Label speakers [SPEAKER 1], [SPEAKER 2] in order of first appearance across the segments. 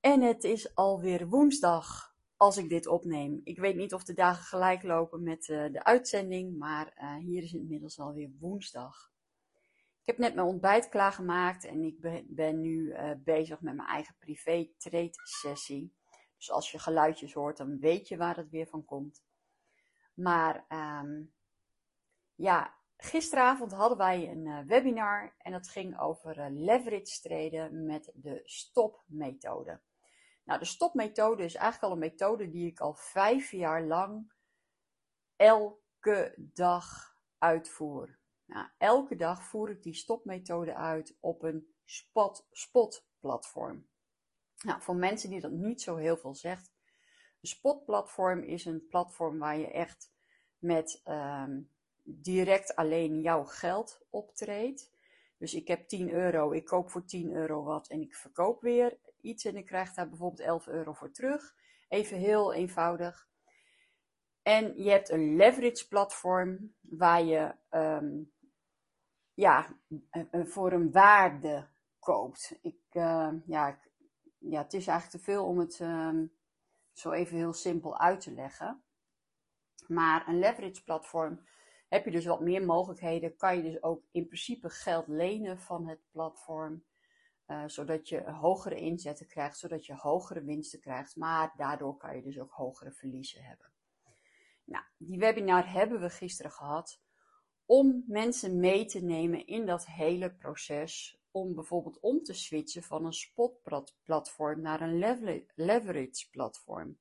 [SPEAKER 1] En het is alweer woensdag als ik dit opneem. Ik weet niet of de dagen gelijk lopen met uh, de uitzending, maar uh, hier is het inmiddels alweer woensdag. Ik heb net mijn ontbijt klaargemaakt en ik ben, nu uh, bezig met mijn eigen privé trade sessie. Dus als je geluidjes hoort, dan weet je waar het weer van komt. Maar um, ja, gisteravond hadden wij een webinar en dat ging over leverage traden met de stopmethode. Nou, de stopmethode is eigenlijk al een methode die ik al vijf jaar lang elke dag uitvoer. Nou, elke dag voer ik die stopmethode uit op een spot, spot platform. Nou, voor mensen die dat niet zo heel veel zegt, een spotplatform is een platform waar je echt met um, direct alleen jouw geld optreedt. Dus ik heb 10 euro, ik koop voor 10 euro wat en ik verkoop weer iets en ik krijg daar bijvoorbeeld 11 euro voor terug. Even heel eenvoudig. En je hebt een leverage platform waar je um, ja, voor een waarde koopt. Ik, uh, ja, ja, het is eigenlijk te veel om het um, zo even heel simpel uit te leggen. Maar een leverage platform heb je dus wat meer mogelijkheden. Kan je dus ook in principe geld lenen van het platform. Uh, zodat je hogere inzetten krijgt, zodat je hogere winsten krijgt. Maar daardoor kan je dus ook hogere verliezen hebben. Nou, die webinar hebben we gisteren gehad om mensen mee te nemen in dat hele proces. Om bijvoorbeeld om te switchen van een spot platform naar een leverage platform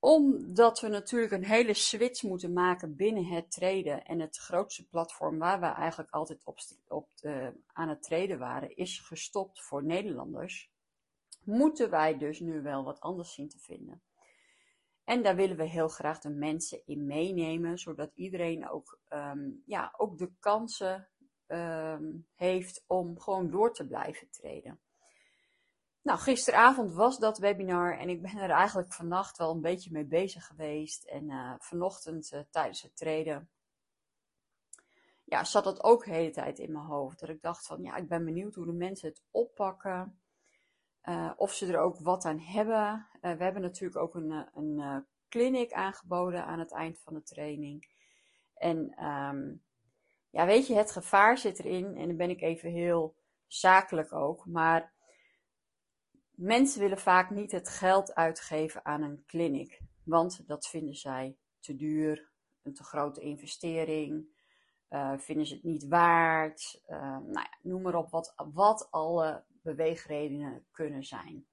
[SPEAKER 1] omdat we natuurlijk een hele switch moeten maken binnen het treden. En het grootste platform waar we eigenlijk altijd op, op de, aan het treden waren, is gestopt voor Nederlanders. Moeten wij dus nu wel wat anders zien te vinden. En daar willen we heel graag de mensen in meenemen, zodat iedereen ook, um, ja, ook de kansen um, heeft om gewoon door te blijven treden. Nou, gisteravond was dat webinar en ik ben er eigenlijk vannacht wel een beetje mee bezig geweest. En uh, vanochtend uh, tijdens het treden, ja, zat dat ook de hele tijd in mijn hoofd. Dat ik dacht van, ja, ik ben benieuwd hoe de mensen het oppakken. Uh, of ze er ook wat aan hebben. we hebben natuurlijk ook een, een clinic aangeboden aan het eind van de training. En um, ja, weet je, het gevaar zit erin. En dan ben ik even heel zakelijk ook. Maar Mensen willen vaak niet het geld uitgeven aan een clinic, want dat vinden zij te duur, een te grote investering, uh, vinden ze het niet waard, uh, nou ja, noem maar op wat, wat alle beweegredenen kunnen zijn.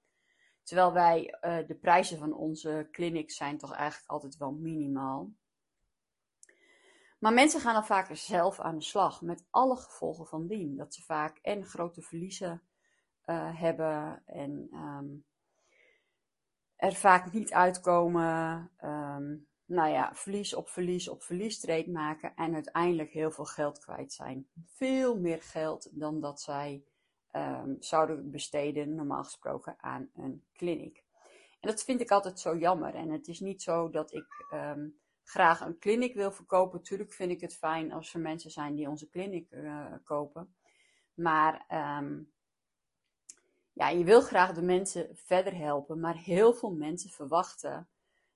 [SPEAKER 1] Terwijl wij, uh, de prijzen van onze clinics zijn toch eigenlijk altijd wel minimaal. Maar mensen gaan dan vaker zelf aan de slag met alle gevolgen van dien. Dat ze vaak en grote verliezen uh, hebben en um, er vaak niet uitkomen. Um, nou ja, verlies op verlies op verlies treed maken en uiteindelijk heel veel geld kwijt zijn. Veel meer geld dan dat zij um, zouden besteden, normaal gesproken, aan een kliniek. En dat vind ik altijd zo jammer. En het is niet zo dat ik graag een kliniek wil verkopen. Tuurlijk vind ik het fijn als er mensen zijn die onze kliniek uh, kopen. Maar ja, je wil graag de mensen verder helpen, maar heel veel mensen verwachten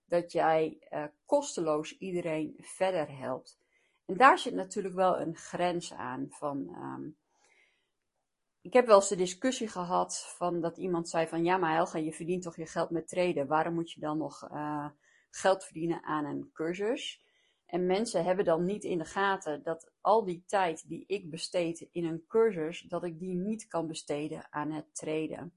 [SPEAKER 1] dat jij uh, kosteloos iedereen verder helpt. En daar zit natuurlijk wel een grens aan van. Um, ik heb wel eens de discussie gehad van dat iemand zei van ja, maar Helga, je verdient toch je geld met traden. Waarom moet je dan nog uh, geld verdienen aan een cursus? En mensen hebben dan niet in de gaten dat al die tijd die ik besteed in een cursus, dat ik die niet kan besteden aan het treden.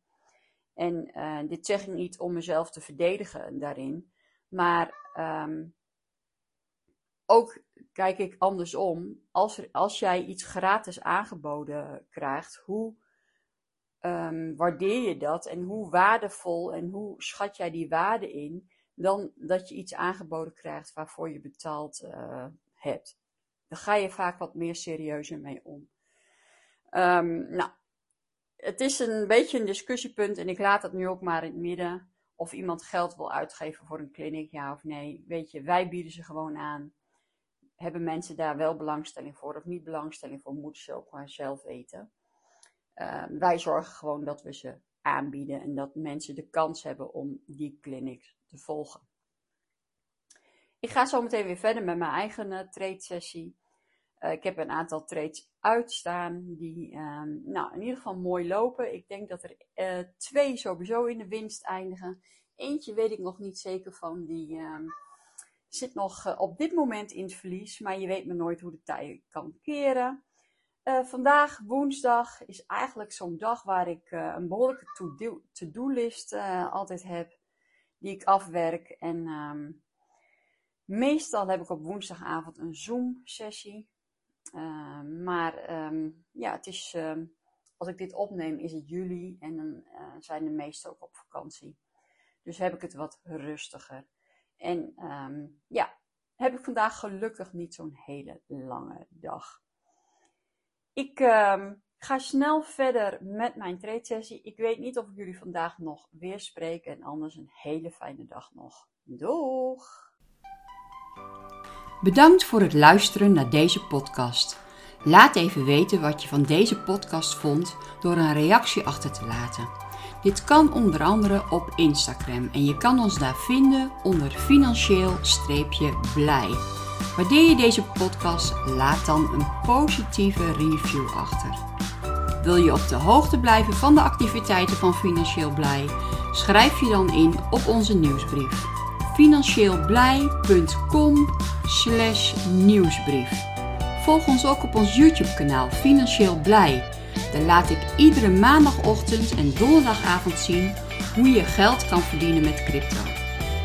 [SPEAKER 1] En uh, dit zeg ik niet om mezelf te verdedigen daarin, maar um, ook kijk ik andersom. Als, als jij iets gratis aangeboden krijgt, hoe ehm, waardeer je dat en hoe waardevol en hoe schat jij die waarde in, dan dat je iets aangeboden krijgt waarvoor je betaald uh, hebt. Dan ga je vaak wat meer serieuzer mee om. Um, nou, het is een beetje een discussiepunt en ik laat het nu ook maar in het midden. Of iemand geld wil uitgeven voor een kliniek, ja of nee. Weet je, wij bieden ze gewoon aan. Hebben mensen daar wel belangstelling voor of niet belangstelling voor, moeten ze ook maar zelf weten. Uh, wij zorgen gewoon dat we ze aanbieden en dat mensen de kans hebben om die kliniek te volgen. Ik ga zo meteen weer verder met mijn eigen uh, trade sessie. Uh, ik heb een aantal trades uitstaan die um, nou, in ieder geval mooi lopen. Ik denk dat er uh, twee sowieso in de winst eindigen. Eentje weet ik nog niet zeker van. Die um, zit nog op dit moment in het verlies. Maar je weet maar nooit hoe de tij kan keren. Vandaag, woensdag, is eigenlijk zo'n dag waar ik een behoorlijke to-do-list altijd heb. Die ik afwerk. En um, meestal heb ik op woensdagavond een Zoom-sessie Ehm, maar ehm, ja, het is, ehm, als ik dit opneem is het juli en dan uh, zijn de meesten ook op vakantie. Dus heb ik het wat rustiger. En ja, heb ik vandaag gelukkig niet zo'n hele lange dag. Ik ga snel verder met mijn trade sessie. Ik weet niet of ik jullie vandaag nog weer spreek en anders een hele fijne dag nog. Doeg!
[SPEAKER 2] Bedankt voor het luisteren naar deze podcast. Laat even weten wat je van deze podcast vond door een reactie achter te laten. Dit kan onder andere op Instagram en je kan ons daar vinden onder financieel-blij. Waardeer je deze podcast, laat dan een positieve review achter. Wil je op de hoogte blijven van de activiteiten van Financieel Blij? Schrijf je dan in op onze nieuwsbrief financieelblij.com nieuwsbrief. Volg ons ook op ons YouTube kanaal Financieel Blij. Daar laat ik iedere maandagochtend en donderdagavond zien hoe je geld kan verdienen met crypto.